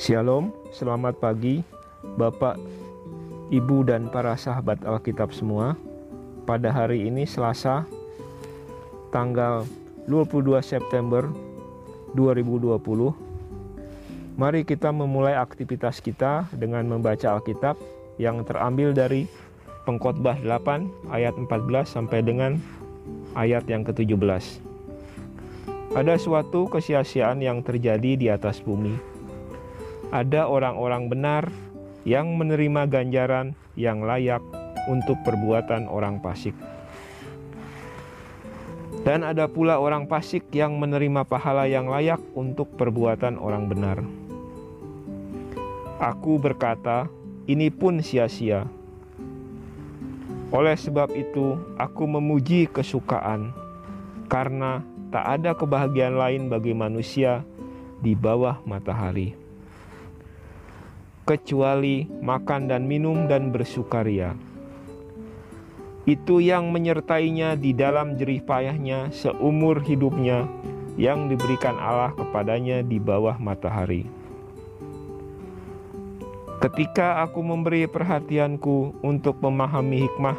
Shalom, selamat pagi Bapak, Ibu dan para sahabat Alkitab semua. Pada hari ini Selasa tanggal 22 September 2020. Mari kita memulai aktivitas kita dengan membaca Alkitab yang terambil dari Pengkhotbah 8 ayat 14 sampai dengan ayat yang ke-17. Ada suatu kesia-siaan yang terjadi di atas bumi. Ada orang-orang benar yang menerima ganjaran yang layak untuk perbuatan orang fasik. Dan ada pula orang fasik yang menerima pahala yang layak untuk perbuatan orang benar. Aku berkata, ini pun sia-sia. Oleh sebab itu, aku memuji kesukaan, karena tak ada kebahagiaan lain bagi manusia di bawah matahari, kecuali makan dan minum dan bersukaria. Itu yang menyertainya di dalam jerih payahnya seumur hidupnya yang diberikan Allah kepadanya di bawah matahari. Ketika aku memberi perhatianku untuk memahami hikmah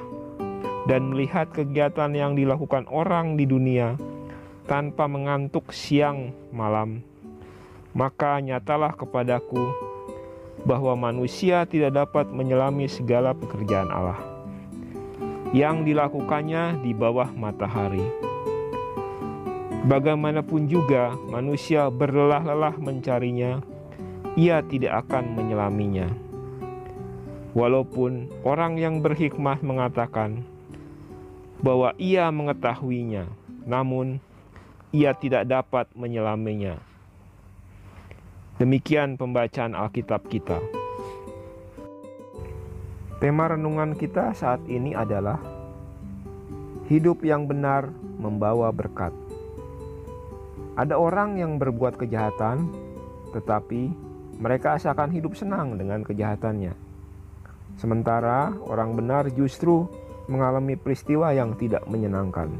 dan melihat kegiatan yang dilakukan orang di dunia, tanpa mengantuk siang malam, maka nyatalah kepadaku bahwa manusia tidak dapat menyelami segala pekerjaan Allah yang dilakukannya di bawah matahari. Bagaimanapun juga manusia berlelah-lelah mencarinya, ia tidak akan menyelaminya. Walaupun orang yang berhikmah mengatakan bahwa ia mengetahuinya, namun ia tidak dapat menyelaminya. Demikian pembacaan Alkitab kita. Tema renungan kita saat ini adalah hidup yang benar membawa berkat. Ada orang yang berbuat kejahatan, tetapi mereka asalkan hidup senang dengan kejahatannya. Sementara orang benar justru mengalami peristiwa yang tidak menyenangkan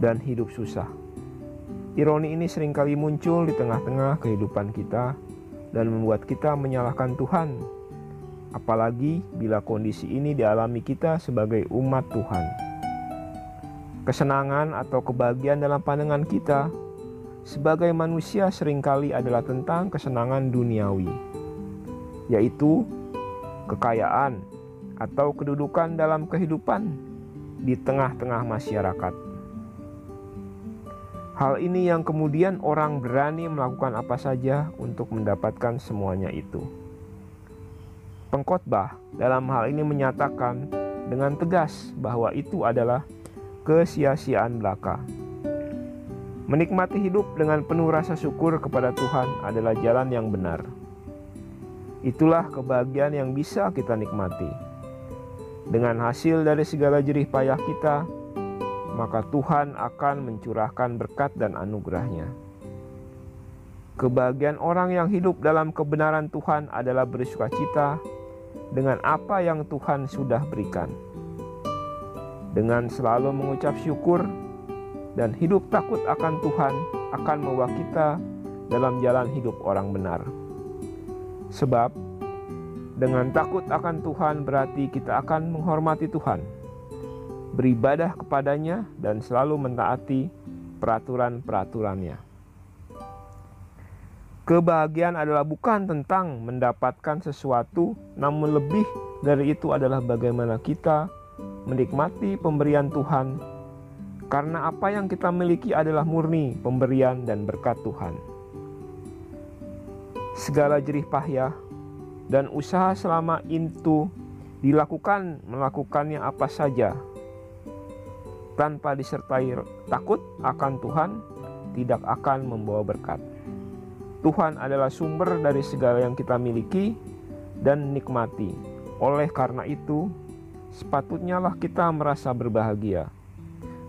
dan hidup susah. Ironi ini sering kali muncul di tengah-tengah kehidupan kita dan membuat kita menyalahkan Tuhan. Apalagi bila kondisi ini dialami kita sebagai umat Tuhan. Kesenangan atau kebahagiaan dalam pandangan kita sebagai manusia sering kali adalah tentang kesenangan duniawi, yaitu kekayaan atau kedudukan dalam kehidupan di tengah-tengah masyarakat. Hal ini yang kemudian orang berani melakukan apa saja untuk mendapatkan semuanya itu. Pengkhotbah dalam hal ini menyatakan dengan tegas bahwa itu adalah kesia-siaan belaka. Menikmati hidup dengan penuh rasa syukur kepada Tuhan adalah jalan yang benar. Itulah kebahagiaan yang bisa kita nikmati. Dengan hasil dari segala jerih payah kita, maka Tuhan akan mencurahkan berkat dan anugerahnya. Kebahagiaan orang yang hidup dalam kebenaran Tuhan adalah bersuka cita dengan apa yang Tuhan sudah berikan. Dengan selalu mengucap syukur dan hidup takut akan Tuhan akan membawa kita dalam jalan hidup orang benar. Sebab dengan takut akan Tuhan berarti kita akan menghormati Tuhan beribadah kepadanya, dan selalu mentaati peraturan-peraturannya. Kebahagiaan adalah bukan tentang mendapatkan sesuatu, namun lebih dari itu adalah bagaimana kita menikmati pemberian Tuhan, karena apa yang kita miliki adalah murni pemberian dan berkat Tuhan. Segala jerih payah dan usaha selama itu dilakukan melakukannya apa saja tanpa disertai takut akan Tuhan tidak akan membawa berkat. Tuhan adalah sumber dari segala yang kita miliki dan nikmati. Oleh karena itu, sepatutnya lah kita merasa berbahagia.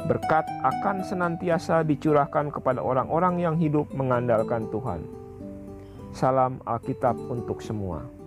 Berkat akan senantiasa dicurahkan kepada orang-orang yang hidup mengandalkan Tuhan. Salam Alkitab untuk semua.